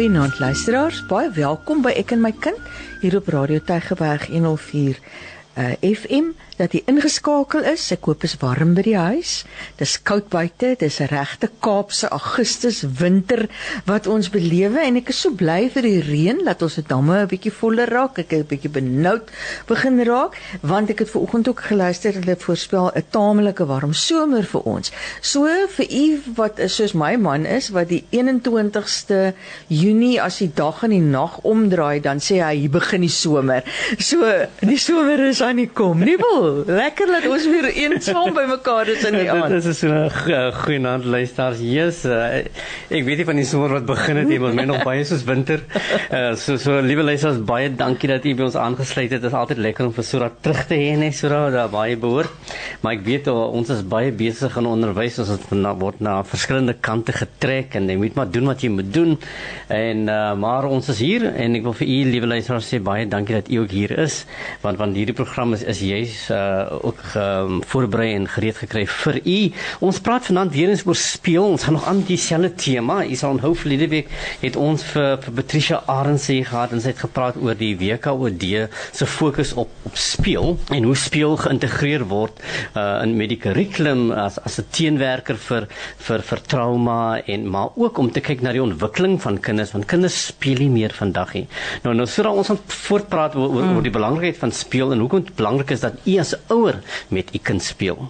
Goeienaand luisteraars, baie welkom by Ek en my kind hier op Radio Tygerberg 104 uh, FM dat jy ingeskakel is. Ek hoop is warm by die huis. Dis koud buite. Dis 'n regte Kaapse Augustus winter wat ons belewe en ek is so bly vir die reën dat ons se damme 'n bietjie voller raak. Ek het 'n bietjie benoud begin raak want ek het ver oggend ook geluister hulle voorspel 'n tamelike warm somer vir ons. So vir u wat is soos my man is wat die 21ste Junie as die dag en die nag omdraai dan sê hy hier begin die somer. So die somer is aan die kom. Nie wel lekker dat ons weer eensaam by mekaar is in die aand. Dit is so 'n goeie aand luisters. Jesus, uh, ek weet nie van die somer wat begin het nie, maar my nog baie soos winter. Uh, so so liewe luisters, baie dankie dat u by ons aangesluit het. Dit is altyd lekker om vir Sura terug te hê, net Sura, daar baie behoort. Maar ek weet uh, ons is baie besig in onderwys. Ons het na word na verskillende kante getrek en jy moet maar doen wat jy moet doen. En uh, maar ons is hier en ek wil vir u liewe luisters sê baie dankie dat u ook hier is want want hierdie program is is juis uh, ook um, voorberei en gereed gekry vir u. Ons praat vanaand weer eens oor speel. Ons gaan nog aan dieselfde tema. U sal onthou verlede week het ons vir, vir Patricia Arends hier gehad en sy het gepraat oor die WKOD se fokus op op speel en hoe speel geïntegreer word uh in met die kurrikulum as as 'n teenwerker vir vir vir trauma en maar ook om te kyk na die ontwikkeling van kinders want kinders speel nie meer vandag nie. Nou nou sodat ons voortpraat oor, oor, oor die belangrikheid van speel en hoekom dit belangrik is dat u as ouer met u kind speel.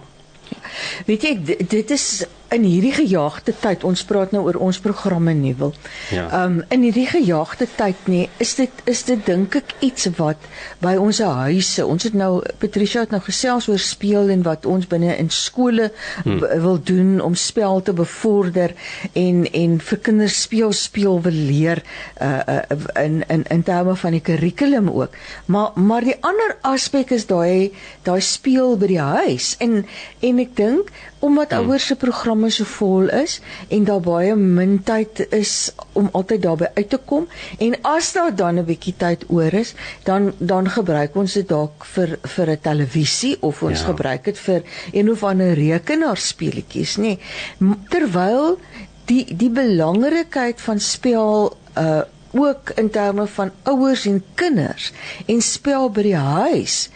Weet jy dit is in hierdie gejaagde tyd ons praat nou oor ons programme nie wil. Ja. Um in hierdie gejaagde tyd nie is dit is dit dink ek iets wat by ons huise. Ons het nou Patricia het nou gesels oor speel en wat ons binne in skole hmm. wil doen om spel te bevorder en en vir kinders speel speel wil leer uh, uh in in in terme van die kurrikulum ook. Maar maar die ander aspek is daai daai speel by die huis en en ek dink omdat hmm. ouers se programme so vol is en daar baie min tyd is om altyd daarby uit te kom en as daar dan 'n bietjie tyd oor is dan dan gebruik ons dit dalk vir vir 'n televisie of ons ja. gebruik dit vir een of ander rekenaarspeletjies nê nee. terwyl die die belangrikheid van spel uh ook in terme van ouers en kinders en spel by die huis.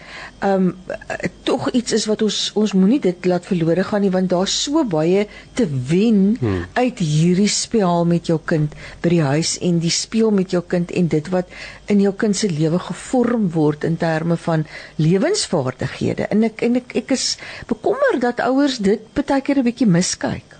Um tog iets is wat ons ons moenie dit laat verlore gaan nie want daar's so baie te wen hmm. uit hierdie spel met jou kind by die huis en die speel met jou kind en dit wat in jou kind se lewe gevorm word in terme van lewensvaardighede. En ek en ek ek is bekommer dat ouers dit baie keer 'n bietjie miskyk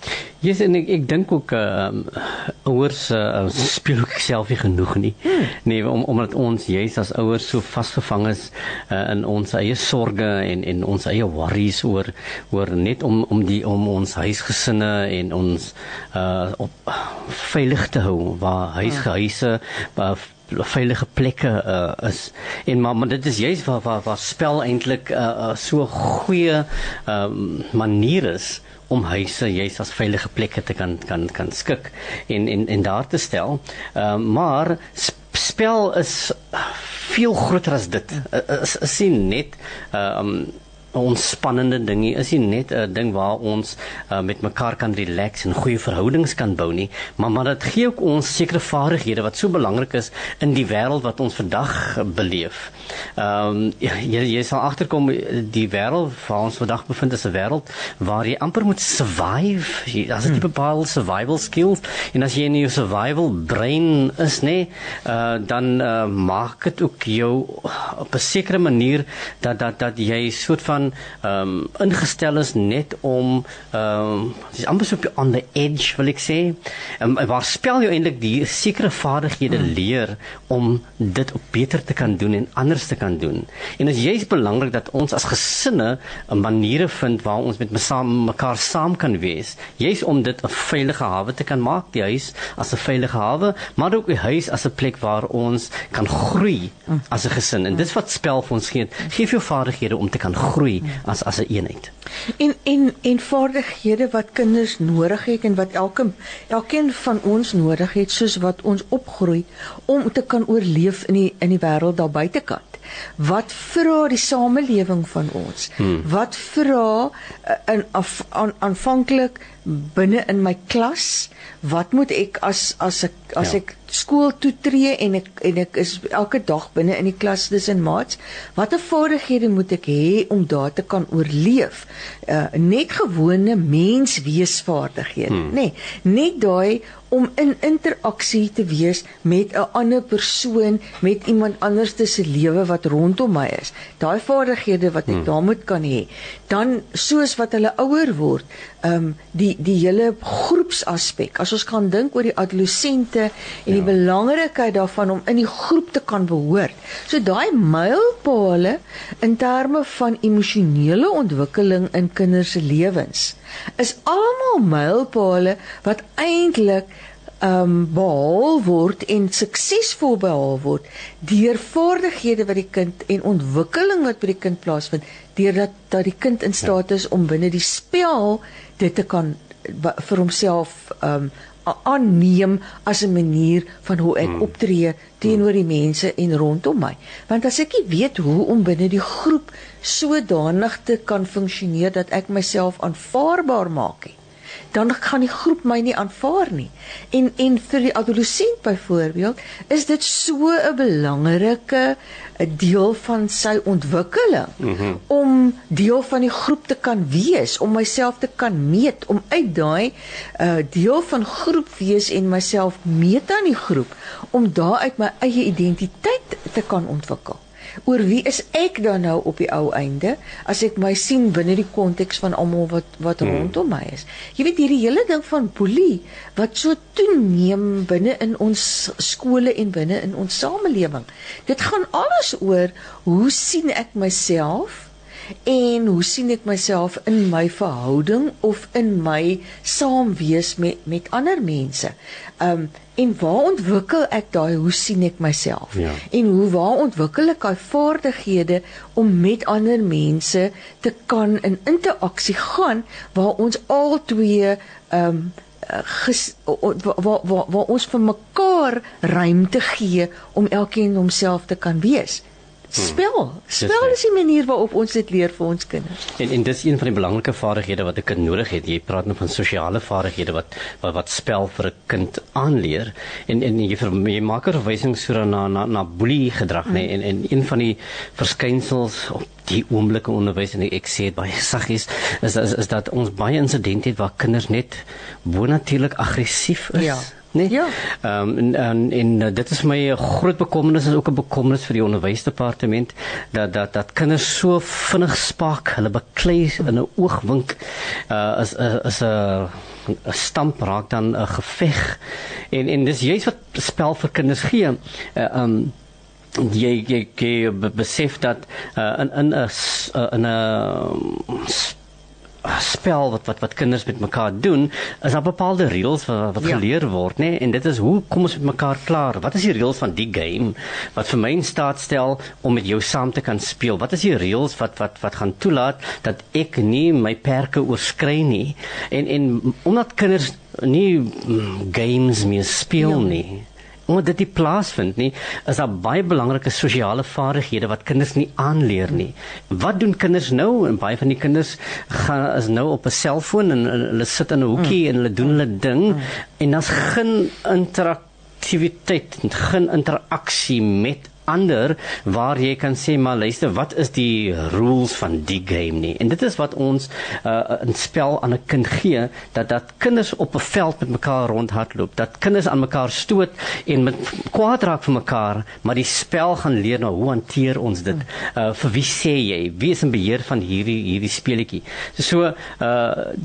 yes, en ek ek dink ook ehm uh, ouers uh, speel ook self nie genoeg nie. Hmm. Nee, om, omdat ons juis as ouers so vasgevang is uh, in ons eie sorges en en ons eie worries oor oor net om om die om ons huisgesinne en ons uh op veilig te hou waar huisgehuise waar veilige plekke uh, is en maar, maar dit is juist waar waar waar spel eintlik 'n uh, so goeie um, manier is om huise juist as veilige plekke te kan kan kan skik en en en daar te stel. Ehm uh, maar spel is veel groter as dit. Is sien net ehm um, ontspannende ding nie is nie net 'n ding waar ons uh, met mekaar kan relax en goeie verhoudings kan bou nie maar maar dit gee ook ons sekere vaardighede wat so belangrik is in die wêreld wat ons vandag beleef. Ehm um, jy jy sal agterkom die wêreld waar ons vandag bevind is 'n wêreld waar jy amper moet survive. As dit hmm. bepaalde survival skills en as jy in jou survival brein is nê, uh, dan uh, maak dit ook jou op 'n sekere manier dat dat dat jy soort van ehm um, ingestel is net om ehm um, dis amper so on the edge wil ek sê. Ehm um, waar spel jy eintlik die sekere vaardighede hmm. leer om dit op beter te kan doen en anders te kan doen. En dit is juist belangrik dat ons as gesinne 'n maniere vind waar ons met mekaar saam kan wees. Juist om dit 'n veilige hawe te kan maak, die huis as 'n veilige hawe, maar ook die huis as 'n plek waar ons kan groei hmm. as 'n gesin. En dis wat spel vir ons gee. Geef jou vaardighede om te kan groei groei as as 'n eenheid. En en en vaardighede wat kinders nodig het en wat elke elkeen van ons nodig het soos wat ons opgroei om te kan oorleef in die in die wêreld daar buitekant. Wat vra die samelewing van ons? Hmm. Wat vra uh, in af, aan, aanvanklik binne in my klas? Wat moet ek as as ek as ja. ek skool toe tree en ek en ek is elke dag binne in die klas in maats watter vaardighede moet ek hê om daar te kan oorleef uh, net gewone mensweesvaardighede hmm. nê nee, net daai om in interaksie te wees met 'n ander persoon, met iemand anders se lewe wat rondom my is. Daai vaardighede wat ek hmm. daar moet kan hê. Dan soos wat hulle ouer word, ehm um, die die hele groepsaspek. As ons kan dink oor die adolessente en ja. die belangrikheid daarvan om in die groep te kan behoort. So daai mylpale in terme van emosionele ontwikkeling in kinders se lewens is almal mylpale wat eintlik ehm um, behaal word en suksesvol behaal word deur vaardighede wat die kind en ontwikkeling wat by die kind plaasvind deurdat dat die kind in staat is om binne die spel dit te kan vir homself ehm um, aanneem as 'n manier van hoe ek hmm. optree teenoor die mense en rondom my. Want as ek nie weet hoe om binne die groep sodanig te kan funksioneer dat ek myself aanvaarbaar maak nie, dan gaan die groep my nie aanvaar nie. En en vir die adolessent byvoorbeeld, is dit so 'n belangrike 'n deel van sy ontwikkeling mm -hmm. om deel van die groep te kan wees, om myself te kan meet, om uit daai uh deel van groep wees en myself meet aan die groep om daaruit my eie identiteit te kan ontwikkel oor wie is ek dan nou op die ou einde as ek my sien binne die konteks van almal wat wat hmm. rondom my is. Jy weet hierdie hele ding van boelie wat so toeneem binne in ons skole en binne in ons samelewing. Dit gaan alles oor hoe sien ek myself? En hoe sien ek myself in my verhouding of in my saamwees met met ander mense? Um en waar ontwikkel ek daai hoe sien ek myself? Ja. En hoe waar ontwikkel ek daai vaardighede om met ander mense te kan in interaksie gaan waar ons al twee um waar waar waar ons vir mekaar ruimte gee om elkeen homself te kan wees. Spel. Spel is die manier waarop ons dit leer vir ons kinders. En en dis een van die belangrike vaardighede wat 'n kind nodig het. Jy praat nou van sosiale vaardighede wat wat wat spel vir 'n kind aanleer. En en jy, jy maak 'n verwysing so na na na boelie gedrag, nê? Nee? En en een van die verskynsels op die oomblikke onderwys en ek sê dit baie saggies is, is is dat ons baie insidente het waar kinders net bonatuurlik aggressief is. Ja nee. Ja. Ehm um, en, en en uh, dit is my groot bekommernis is ook 'n bekommernis vir die onderwysdepartement dat dat dat kinders so vinnig spaak, hulle beklei in 'n oogwink uh is is 'n 'n stamp raak dan 'n geveg. En en dis juist wat spel vir kinders gee. Uh, um, jy jy, jy besef dat uh, in in 'n in 'n spel wat wat wat kinders met mekaar doen, is daar bepaalde reëls wat, wat ja. geleer word, nê? Nee? En dit is hoe kom ons met mekaar klaar? Wat is die reëls van die game wat vir my in staat stel om met jou saam te kan speel? Wat is die reëls wat wat wat gaan toelaat dat ek nie my perke oorskry nie? En en omdat kinders nie mm, games meer speel ja. nie omdat dit nie plaasvind nie, is daar baie belangrike sosiale vaardighede wat kinders nie aanleer nie. Wat doen kinders nou? En baie van die kinders gaan is nou op 'n selfoon en, en hulle sit in 'n hoekie mm. en hulle doen hulle ding mm. en daar's geen interaktiwiteit, geen interaksie met ander waar jy kan sê maar luister wat is die rules van die game nie? En dit is wat ons uh, 'n spel aan 'n kind gee dat dat kinders op 'n veld met mekaar rondhardloop dat kinders aan mekaar stoot en met kwaad raak vir mekaar maar die spel gaan leer nou hoe hanteer ons dit. Uh, vir wie sê jy? Wie is in beheer van hierdie hierdie speletjie. So uh,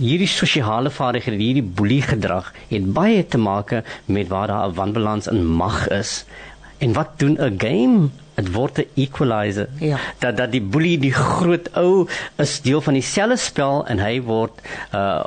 hierdie sosiale vaardighede hierdie boelie gedrag het baie te maak met waar daar 'n wanbalans in mag is En wat doen 'n game? Dit word 'n equalizer. Ja. Dat dat die boelie die groot ou is deel van dieselfde spel en hy word uh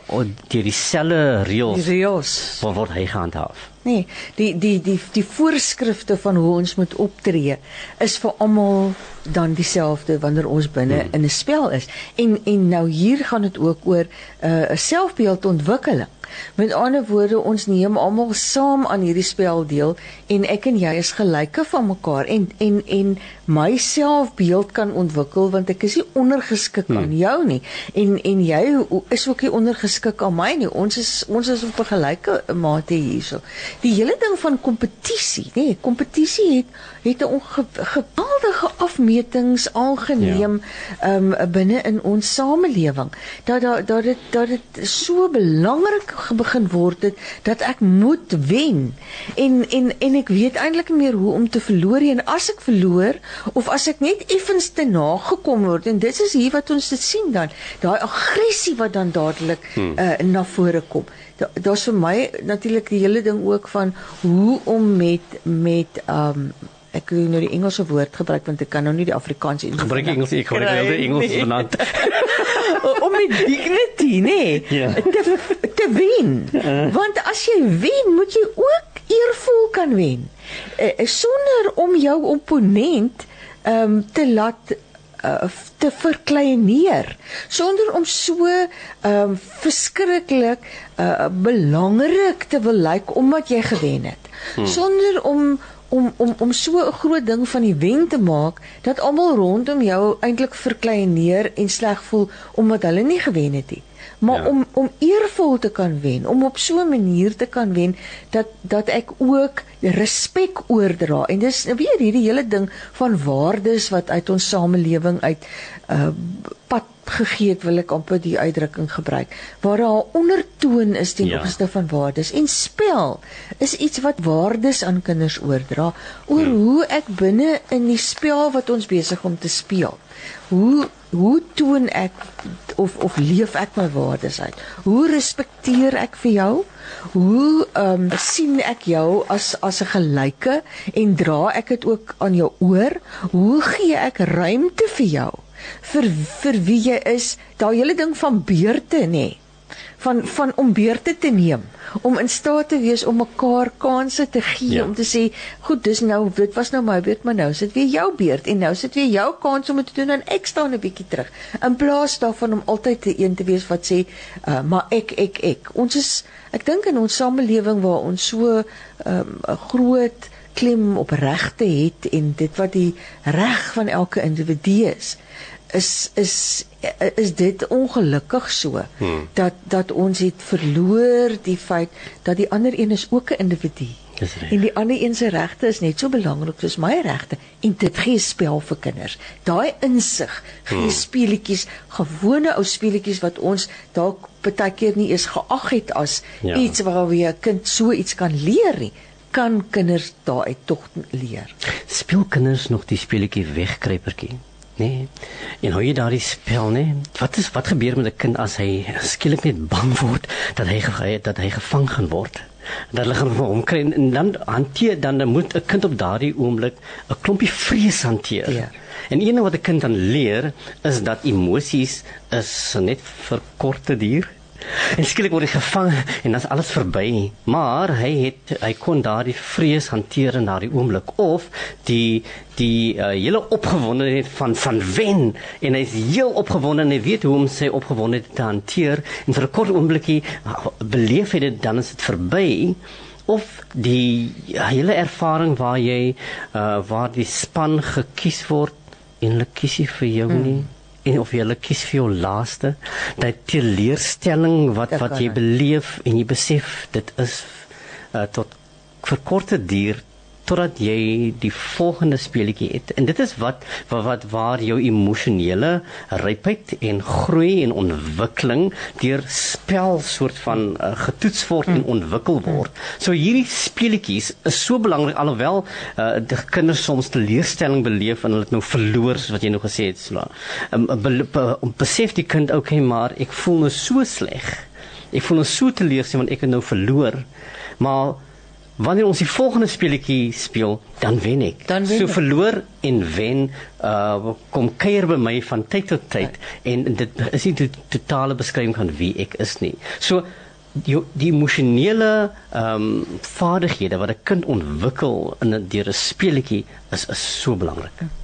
deur dieselfde reëls. Die reëls word hy gehandhaaf. Nee, die die die die voorskrifte van hoe ons moet optree is vir almal dan dieselfde wanneer ons binne hmm. in 'n spel is. En en nou hier gaan dit ook oor 'n uh, selfbeeldontwikkeling. Met ander woorde, ons neem almal saam aan hierdie spel deel en ek en jy is gelyke van mekaar en en en my selfbeeld kan ontwikkel want ek is nie ondergeskik hmm. aan jou nie en en jy is ook nie ondergeskik aan my nie. Ons is ons is op 'n gelyke mate hierso. Die hele ding van kompetisie, nê? Nee, kompetisie het het 'n geweldige afmetings aangeneem ja. um binne in ons samelewing. Dat dat dat dit dat dit so belangrik begin word het dat ek moet wen. En en en ek weet eintlik nie meer hoe om te verloor nie. En as ek verloor of as ek net effens te nagekom word en dit is hier wat ons dit sien dan, daai aggressie wat dan dadelik hmm. uh, na vore kom. Daar's vir my natuurlik die hele ding ook van hoe om met met um ek wil nou die Engelse woord gebruik want ek kan nou nie die Afrikaanse gebruik Engels ek gebruik wel die Engels vanaand. Om met dignity nee ja. te te wen. Uh. want as jy wen moet jy ook eervol kan wen. Uh, sonder om jou opponent um te laat uh, te verkleineer. Sonder om so um verskriklik uh, belangrik te wil lyk like, omdat jy gewen het. Hmm. sonder om om om om so 'n groot ding van die wen te maak dat almal rondom jou eintlik verkleineer en sleg voel omdat hulle nie gewen het nie. Maar ja. om om eervol te kan wen, om op so 'n manier te kan wen dat dat ek ook respek oordra. En dis weer hierdie hele ding van waardes wat uit ons samelewing uit uh pad gegee het, wil ek amper die uitdrukking gebruik, waar daar 'n ondertoon is ten ja. opsigte van waardes en spel is iets wat waardes aan kinders oordra oor hmm. hoe ek binne in die spel wat ons besig om te speel. Hoe hoe toon ek of of leef ek my waardes uit? Hoe respekteer ek vir jou? Hoe ehm um, sien ek jou as as 'n gelyke en dra ek dit ook aan jou oor? Hoe gee ek ruimte vir jou? Vir vir wie jy is, daai hele ding van beurte nê. Van van om beurte te neem, om in staat te wees om mekaar kansse te gee ja. om te sê, goed, dis nou dit was nou my beurt, maar nou sit weer jou beurt en nou sit weer jou kans om dit te doen en ek staan 'n bietjie terug. In plaas daarvan om altyd te een te wees wat sê, uh, maar ek ek ek. Ons is ek dink in ons samelewing waar ons so 'n um, groot klem op regte het en dit wat die reg van elke individu is is is is dit ongelukkig so hmm. dat dat ons het verloor die feit dat die ander een is ook 'n individu. En die ander een se regte is net so belangrik soos my regte en dit gee spel vir kinders. Daai insig gee hmm. speletjies, gewone ou speletjies wat ons dalk baie keer nie eens geag het as ja. iets waarby 'n kind so iets kan leer nie kan kinders daaruit tog leer. Speel kinders nog die speletjie wegkruipertjie? Nee. En hoe jy daardie spel, nee. Wat is wat gebeur met 'n kind as hy skielik net bang word dat hy dat hy gevang gaan word? Dat hulle gaan hom kry en dan hanteer dan moet 'n kind op daardie oomblik 'n klompie vrees hanteer. Ja. En een ding wat 'n kind dan leer is dat emosies is net vir korte duur En skielik word hy gevang en dan's alles verby. Maar hy het hy kon daardie vrees hanteer in daardie oomblik. Of die die uh, hele opgewondenheid van van wen. En hy's heel opgewonde en hy weet hoe om sy opgewondenheid te hanteer. En vir 'n kort oombliekie uh, beleef hy dit dan is dit verby. Of die hele ervaring waar jy uh, waar die span gekies word en hulle kies nie vir jou hmm. En of jy hulle kies vir jou laaste dat teleurstelling wat wat jy beleef en jy besef dit is uh, tot vir korte duur totdat jy die volgende speletjie het. En dit is wat wat, wat waar jou emosionele rypheid en groei en ontwikkeling deur spel soort van uh, getoets word en ontwikkel word. So hierdie speletjies is so belangrik alhoewel uh, die kinders soms teleurstelling beleef en hulle het nou verloor soos wat jy nou gesê het. So, um, um, besef die kind ook okay, maar ek voel nou so sleg. Ek voel nou so teleurstellend want ek het nou verloor. Maar wanneer ons die volgende speletjie speel, dan wen ek. Dan wen so ek. verloor en wen uh kom kuier by my van tyd tot tyd en dit is nie die totale beskrywing van wie ek is nie. So die die emosionele ehm um, vaardighede wat 'n kind ontwikkel in 'n deur 'n speletjie is is so belangrik. Ja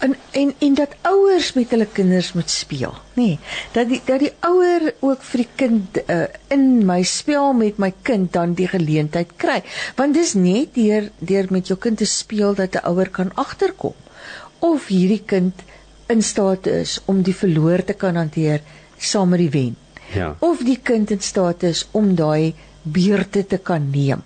en en en dat ouers met hulle kinders moet speel nê nee, dat die dat die ouer ook vir die kind uh, in my spel met my kind dan die geleentheid kry want dis net deur deur met jou kind te speel dat 'n ouer kan agterkom of hierdie kind in staat is om die verloor te kan hanteer saam met die wen. Ja. Of die kind in staat is om daai beurte te kan neem.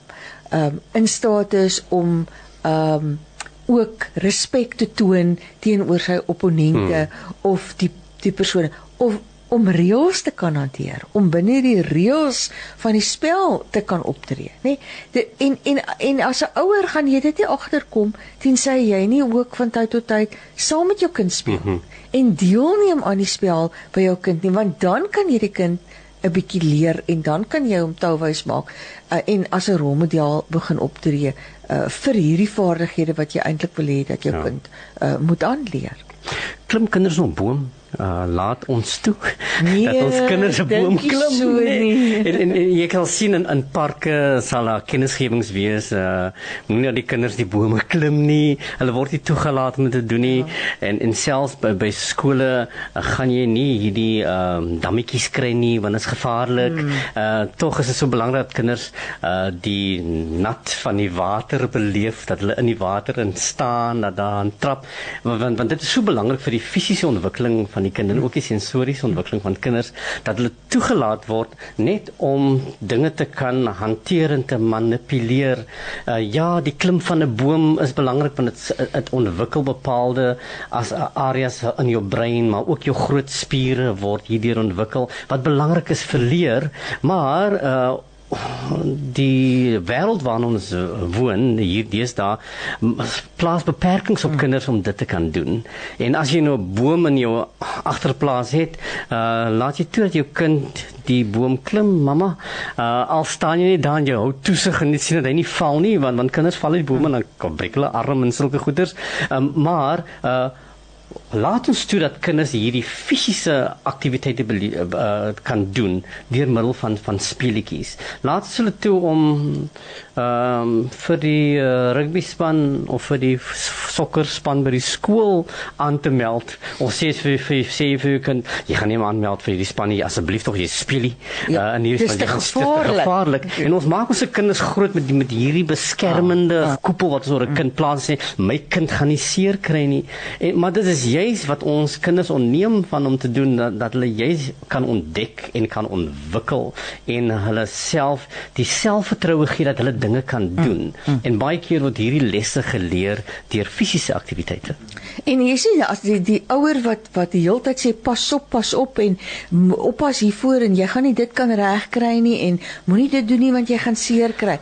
Um in staat is om um ook respek te toon teenoor sy opponente hmm. of die die persone of om reëls te kan hanteer, om binne die reëls van die spel te kan optree, nê? Nee, en en en as 'n ouer gaan jy dit nie agterkom tensy jy nie ook van tyd tot tyd saam met jou kind speel mm -hmm. en deelneem aan die spel by jou kind nie, want dan kan jy die kind 'n bietjie leer en dan kan jy hom touwys maak uh, en as 'n rolmodel begin optree uh, vir hierdie vaardighede wat jy eintlik wil hê dat jou ja. kind uh, moet aanleer. Klim kinders op boom uh, laat ons toe nee, dat ons kinders 'n boom klim so nee. en, en, en jy kan sien in in parke sal daar kennisgewings wees uh moenie dat die kinders die bome klim nie hulle word nie toegelaat om dit te doen nie ja. en en selfs by, by skole uh, gaan jy nie hierdie um uh, dammetjies kry nie want dit is gevaarlik hmm. uh tog is dit so belangrik dat kinders uh die nat van die water beleef dat hulle in die water in staan dat daar 'n trap want, want want dit is so belangrik vir die fisiese ontwikkeling van die kind en ook die sensoriese ontwikkeling van kinders dat hulle toegelaat word net om dinge te kan hanteer en te manipuleer. Uh, ja, die klim van 'n boom is belangrik want dit dit ontwikkel bepaalde as uh, areas in jou brein, maar ook jou groot spiere word hierdeur ontwikkel wat belangrik is vir leer, maar uh, die wêreld waarin ons eh, woon hier deesdae plaas beperkings op kinders om dit te kan doen. En as jy nou 'n boom in jou agterplaas het, uh laat jy toe dat jou kind die boom klim, mamma. Uh al staan jy nie daar en jy hou toesig en jy sien dat hy nie val nie, want want kinders val uit bome en dan breek hulle arm en sulke goeters. Um maar uh laat ons toe dat kinders hierdie fisiese aktiwiteite uh, kan doen deur middel van van speletjies. Laat hulle toe om ehm um, vir die uh, rugby span of vir die sokker span by die skool aan te meld. Ons sê vir vir sê vir kan jy gaan nie maar aanmeld vir die span nie asseblief tog jy speel nie. Ja, uh, en hier is dit gevaarlik. En ons maak ons se kinders groot met die, met hierdie beskermende ah, ah. koepel wat ons oor 'n kind plaas sê my kind gaan nie seer kry nie. En maar dit is juis wat ons kinders onneem van om te doen dat, dat hulle juis kan ontdek en kan ontwikkel en hulle self die selfvertroue gee dat hulle dinge kan doen. Mm, mm. En baie keer word hierdie lesse geleer deur fisiese aktiwiteite. En jy sien as die die ouer wat wat die hele tyd sê pas op, pas op en oppas hiervoor en jy gaan nie dit kan regkry nie en moenie dit doen nie want jy gaan seer kry.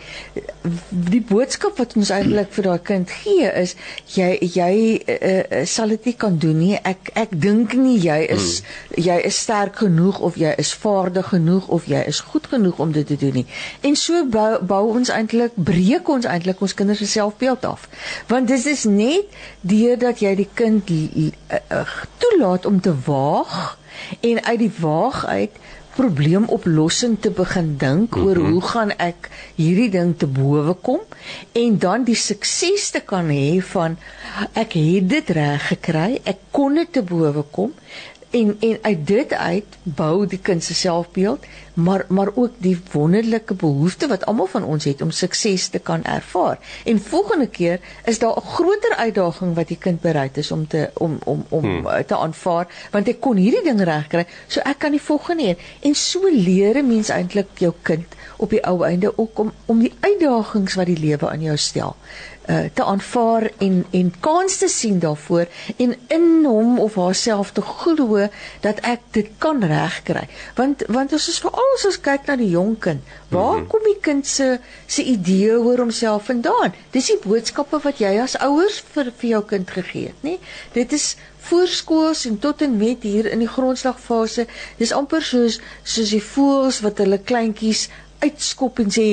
Die boodskap wat ons eintlik vir daai kind gee is jy jy uh, sal dit nie kan doen nie. Ek ek dink nie jy is hmm. jy is sterk genoeg of jy is vaardig genoeg of jy is goed genoeg om dit te doen nie. En so bou, bou ons eintlik breek ons eintlik ons kinders se selfbeeld af. Want dit is net deurdat jy die kind toelaat om te waag en uit die waag uit probleemoplossing te begin dink oor mm -hmm. hoe gaan ek hierdie ding te bowe kom en dan die sukses te kan hê van ek het dit reg gekry ek kon dit te bowe kom en en uit dit uit bou die kind se selfbeeld maar maar ook die wonderlike behoefte wat almal van ons het om sukses te kan ervaar en volgende keer is daar 'n groter uitdaging wat die kind bereid is om te om om om hmm. te aanvaar want ek kon hierdie ding regkry so ek kan die volgende een en so leer 'n mens eintlik jou kind op die ou einde ook om om die uitdagings wat die lewe aan jou stel uh, te aanvaar en en kans te sien daarvoor en in hom of haarself te glo dat ek dit kan regkry. Want want ons is veral as ons kyk na die jong kind, waar mm -hmm. kom die kind se se idee oor homself vandaan? Dis die boodskappe wat jy as ouers vir vir jou kind gegee het, nê? Dit is voorskools en tot en met hier in die grondslagfase. Dis amper soos soos die voëls wat hulle kleintjies uitskop en sê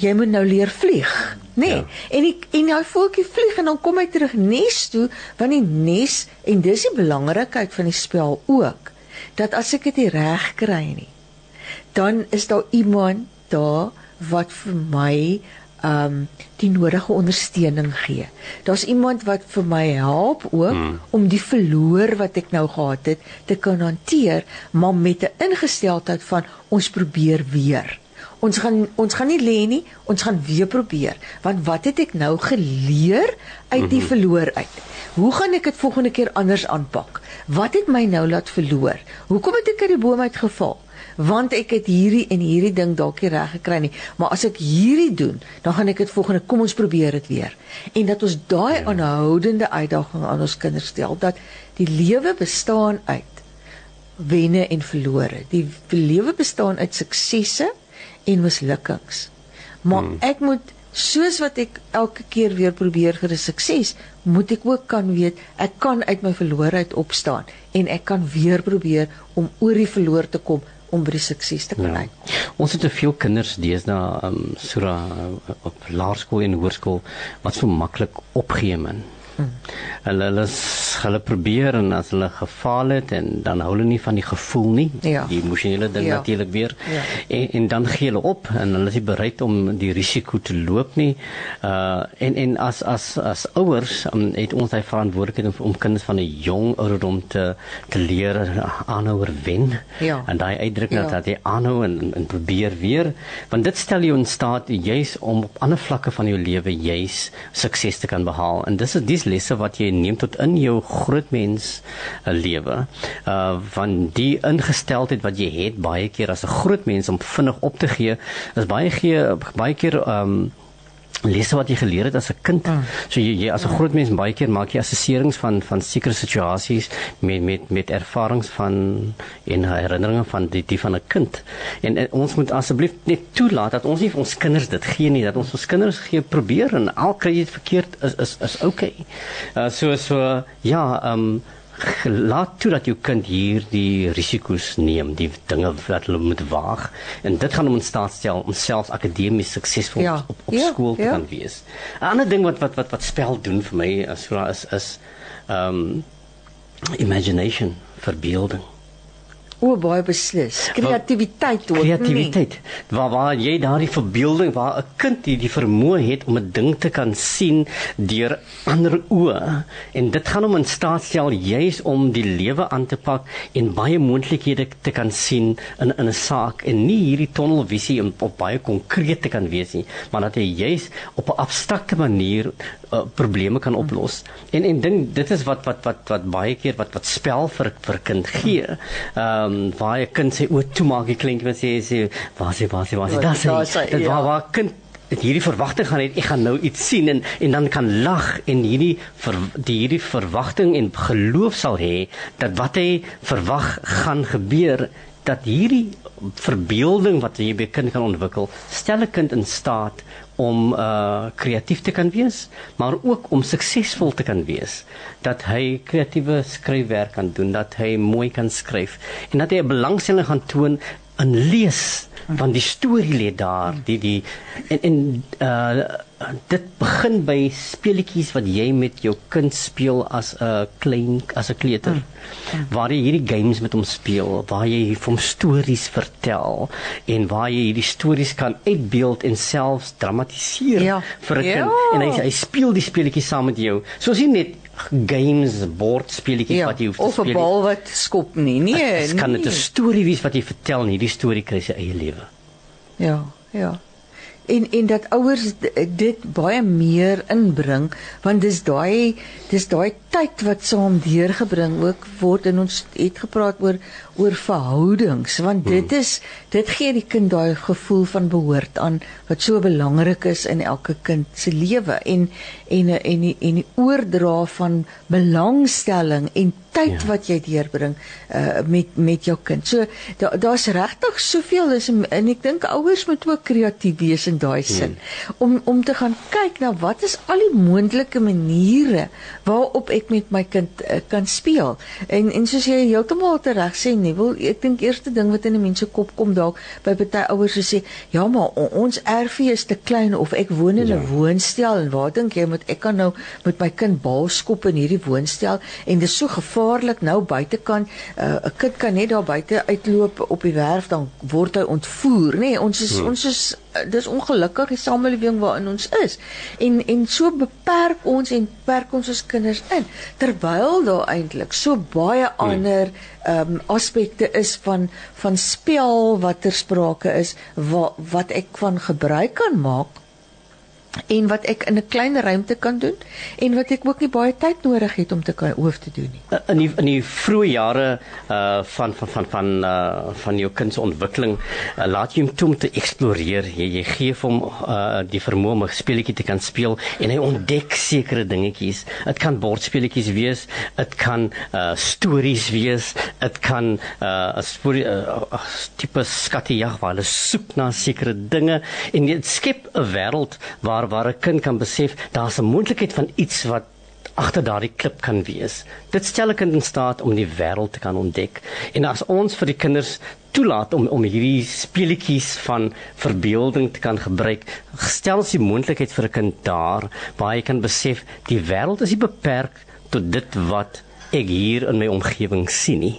jy moet nou leer vlieg, nê? Nee. Ja. En die, en hy voeltjie vlieg en dan kom hy terug nes toe, want die nes en dis die belangrikheid van die spel ook, dat as ek dit reg kry nie, dan is daar iemand daar wat vir my um die nodige ondersteuning gee. Daar's iemand wat vir my help ook hmm. om die verloor wat ek nou gehad het te kan hanteer, maar met 'n ingesteldheid van ons probeer weer Ons gaan ons gaan nie lê nie, ons gaan weer probeer. Want wat het ek nou geleer uit die mhm. verloor uit? Hoe gaan ek dit volgende keer anders aanpak? Wat het my nou laat verloor? Hoekom het ek uit die boom uitgeval? Want ek het hierdie en hierdie ding dalk nie reg gekry nie, maar as ek hierdie doen, dan gaan ek dit volgende kom ons probeer dit weer. En dat ons daai ja. aanhoudende uitdaging aan ons kinders stel dat die lewe bestaan uit wenne en verlore. Die lewe bestaan uit suksesse en mislukkings. Maar hmm. ek moet soos wat ek elke keer weer probeer vir 'n sukses, moet ek ook kan weet ek kan uit my verloorheid opstaan en ek kan weer probeer om oor die verloor te kom om by die sukses te kan ja. uit. Ons het te veel kinders deesdae um, sura op laerskool en hoërskool wat so maklik opgee men. Hmm. Hulle hulle hulle probeer en as hulle gefaal het en dan hou hulle nie van die gevoel nie. Ja. Die emosionele ding ja. natuurlik weer. Ja. En en dan gee hulle op en hulle is nie bereid om die risiko te loop nie. Uh en en as as as ouers um, het ons hy verantwoordelikheid om, om kinders van 'n jong ouderdom te te leer aanhouer wen. Ja. En daai uitdruk ja. dat jy aanhou en en probeer weer want dit stel jou in staat juis om op ander vlakke van jou lewe juis sukses te kan behaal. En dis is dis lesse wat jy neem tot in jou groot mens uh, lewe. Uh van die ingesteldheid wat jy het baie keer as 'n groot mens om vinnig op te gee, is baie gee baie keer um lesse wat jy geleer het as 'n kind. Mm. So jy, jy as 'n groot mens baie keer maak jy assesserings van van sekere situasies met met met ervarings van en herinneringe van die die van 'n kind. En, en ons moet asseblief net toelaat dat ons nie vir ons kinders dit gee nie, dat ons ons kinders gee probeer en al kry jy dit verkeerd is is is okay. Uh, so so ja, ehm um, laat toe dat jou kind hier die risiko's neem, die dinge wat hulle moet waag en dit gaan hom in staat stel om selfs akademies suksesvol ja. op op ja, skool te ja. kan wees. 'n Ander ding wat wat wat wat spel doen vir my as is is ehm um, imagination, verbeelding. O, baie beslis. Kreatiwiteit ook. Kreatiwiteit. Waar waar jy daardie verbeelding waar 'n kind hierdie vermoë het om 'n ding te kan sien deur ander oë en dit gaan hom in staat stel juis om die lewe aan te pak en baie moontlikhede te kan sien in in 'n saak en nie hierdie tunnelvisie op, op baie konkreet te kan wees nie, maar dat hy juis op 'n abstrakte manier uh, probleme kan oplos. En en ding dit is wat wat wat wat baie keer wat wat spel vir vir kind gee. Ehm um, waar 'n kind sê o, toe maak ek klink wat sê sê waar sê waar sê waar sê dat sê dit waar waar kind dit hierdie verwagting gaan het ek gaan nou iets sien en en dan kan lag en hierdie ver, die hierdie verwagting en geloof sal hê dat wat hy verwag gaan gebeur dat hierdie verbeelding wat jy by kind kan ontwikkel stel 'n kind in staat om uh kreatief te kan wees, maar ook om suksesvol te kan wees. Dat hy kreatiewe skryfwerk kan doen, dat hy mooi kan skryf en dat hy 'n belangstelling gaan toon in lees van die storie lê daar, die die en en uh dit begin by speletjies wat jy met jou kind speel as 'n klein as 'n kleuter. Mm. Waar jy hierdie games met hom speel, waar jy hom stories vertel en waar jy hierdie stories kan uitbeeld en selfs dramatiseer ja. vir 'n ja. kind en hy hy speel die speletjies saam met jou. Soos jy net games bordspeletjies ja, wat jy hoef te speel. Of 'n bal wat skop nie. Nee, dit kan net 'n storie wees wat jy vertel en hierdie storie kry sy eie lewe. Ja, ja en en dat ouers dit baie meer inbring want dis daai dis daai tyd wat saam deurgebring ook word en ons het gepraat oor oor verhoudings want dit hmm. is dit gee die kind daai gevoel van behoort aan wat so belangrik is in elke kind se lewe en en en die, en die oordra van belangstelling en tyd ja. wat jy deurbring uh, met met jou kind. So daar's da regtig soveel is en, ek dink ouers moet ook kreatief wees in daai sin hmm. om om te gaan kyk na wat is al die moontlike maniere waarop ek met my kind uh, kan speel. En en soos jy heeltemal reg sê, nie wil ek dink eerste ding wat in 'n mens se kop kom dalk by baie ouers sê, ja maar on, ons erfie is te klein of ek woon in 'n ja. woonstel en waar dink jy moet ek kan nou met my kind bal skop in hierdie woonstel en dit is so gevaarlik nou buitekant uh, 'n uh, kind kan net daar buite uitloop op die werf dan word hy ontvoer nê nee, ons is hmm. ons is dis ongelukkig die samelewing waarin ons is. En en so beperk ons en beperk ons ons kinders in terwyl daar eintlik so baie hmm. ander ehm um, aspekte is van van spel wat ter sprake is wat wat ek van gebruik kan maak en wat ek in 'n klein ruimte kan doen en wat ek ook nie baie tyd nodig het om te kan hoof te doen nie. In die in die vroeë jare uh van van van van uh van jou kind se ontwikkeling, uh, laat jy hom toe om te eksploreer. Jy jy gee hom uh die vermoë om 'n speletjie te kan speel en hy ontdek sekere dingetjies. Dit kan bordspeletjies wees, dit kan uh stories wees, dit kan uh 'n storie uh, uh, tipe skattejag waar hulle soek na sekere dinge en dit skep 'n wêreld waar waar waar 'n kind kan besef daar's 'n moontlikheid van iets wat agter daardie klip kan wees. Dit stel 'n kind in staat om die wêreld te kan ontdek. En as ons vir die kinders toelaat om om hierdie speletjies van verbeelding te kan gebruik, stel ons die moontlikheid vir 'n kind daar waar hy kan besef die wêreld is nie beperk tot dit wat ek hier in my omgewing sien nie.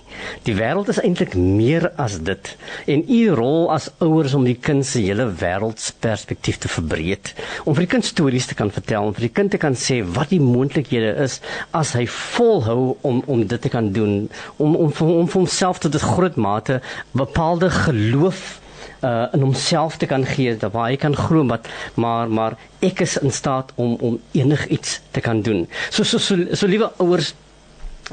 Die wêreld is eintlik meer as dit en u rol as ouers om die kind se hele wêreldsperspektief te verbreek, om vir die kind stories te kan vertel, om vir die kind te kan sê wat die moontlikhede is as hy volhou om om dit te kan doen, om om om, om vir homself tot 'n groot mate bepaalde geloof uh in homself te kan gee dat waar hy kan glo wat maar maar ek is in staat om om enigiets te kan doen. So so so, so liewe ouers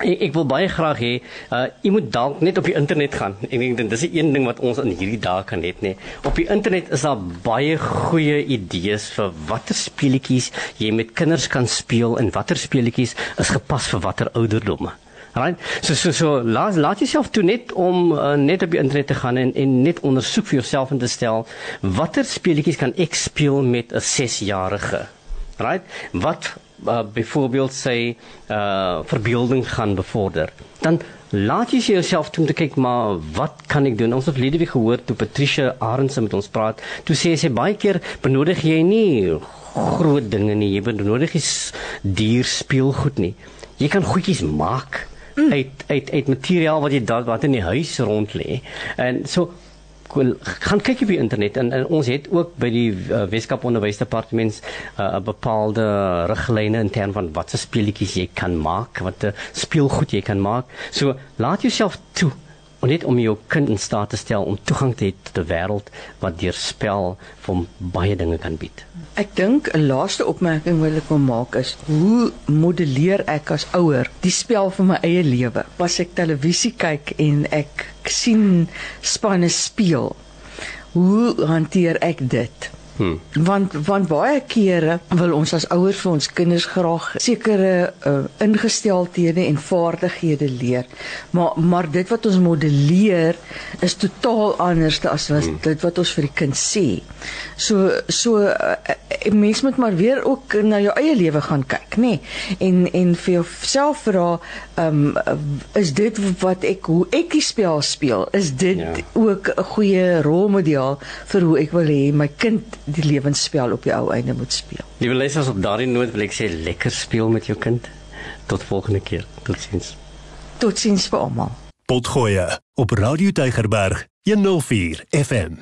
Ek, ek wil baie graag hê uh jy moet dalk net op die internet gaan. Ek dink dis die een ding wat ons in hierdie dae kan hê, nê. Op die internet is daar baie goeie idees vir watter speletjies jy met kinders kan speel en watter speletjies is gepas vir watter ouderdomme. Right? So so so laat laat jouself toe net om uh, net op die internet te gaan en en net ondersoek vir jouself en te stel watter speletjies kan ek speel met 'n 6-jarige. Right? Wat uh, byvoorbeeld sy uh verbeelding gaan bevorder. Dan laat jy jouself toe om te kyk maar wat kan ek doen? Ons het Lidwig gehoor toe Patricia Arendse met ons praat. Toe sê sy baie keer benodig jy nie groot dinge nie. Jy benodig nie duur speelgoed nie. Jy kan goedjies maak mm. uit uit uit materiaal wat jy daar wat in die huis rond lê. En so gaan kyk op die internet en, en ons het ook by die uh, Weskaap Onderwysdepartement 'n uh, bepaalde riglyne in terme van watse speletjies jy kan maak, wat 'n speelgoed jy kan maak. So laat jouself toe om net om jou kind in staat te stel om toegang te hê tot 'n wêreld wat deur spel van baie dinge kan bied. Ek dink 'n laaste opmerking wil ek wil maak is hoe modelleer ek as ouer die spel vir my eie lewe? As ek televisie kyk en ek sien spanne speel, hoe hanteer ek dit? Hmm. Want want baie kere wil ons as ouers vir ons kinders graag sekere uh, ingesteldhede en vaardighede leer. Maar maar dit wat ons modelleer is totaal anders as wat hmm. dit wat ons vir die kind sê. So so uh, mens moet maar weer ook na jou eie lewe gaan kyk, nê? Nee? En en vir jouself vra, ehm um, is dit wat ek hoe ek die spel speel, is dit ja. ook 'n goeie rolmodel vir hoe ek wil hê my kind die lewensspel op die ou einde moet speel. Liewe luisters op daardie noot wil ek sê lekker speel met jou kind. Tot volgende keer. Totsiens. Totsiens vir almal. Potgoeie op Radio Tygerberg 104 FM.